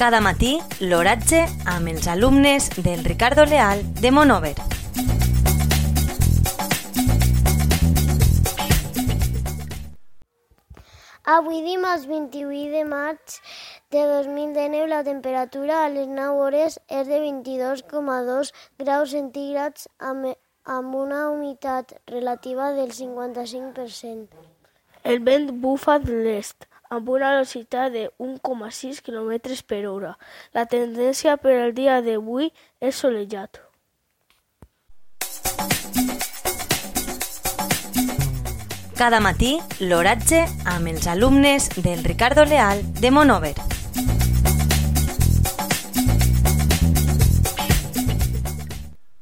Cada matí, l'oratge amb els alumnes del Ricardo Leal de Monover. Avui dimarts 28 de maig de 2019 la temperatura a les 9 hores és de 22,2 graus centígrads amb, amb una humitat relativa del 55%. El vent bufa de l'est amb una velocitat de 1,6 km per hora. La tendència per al dia d'avui és solejat. Cada matí, l'oratge amb els alumnes del Ricardo Leal de Monover.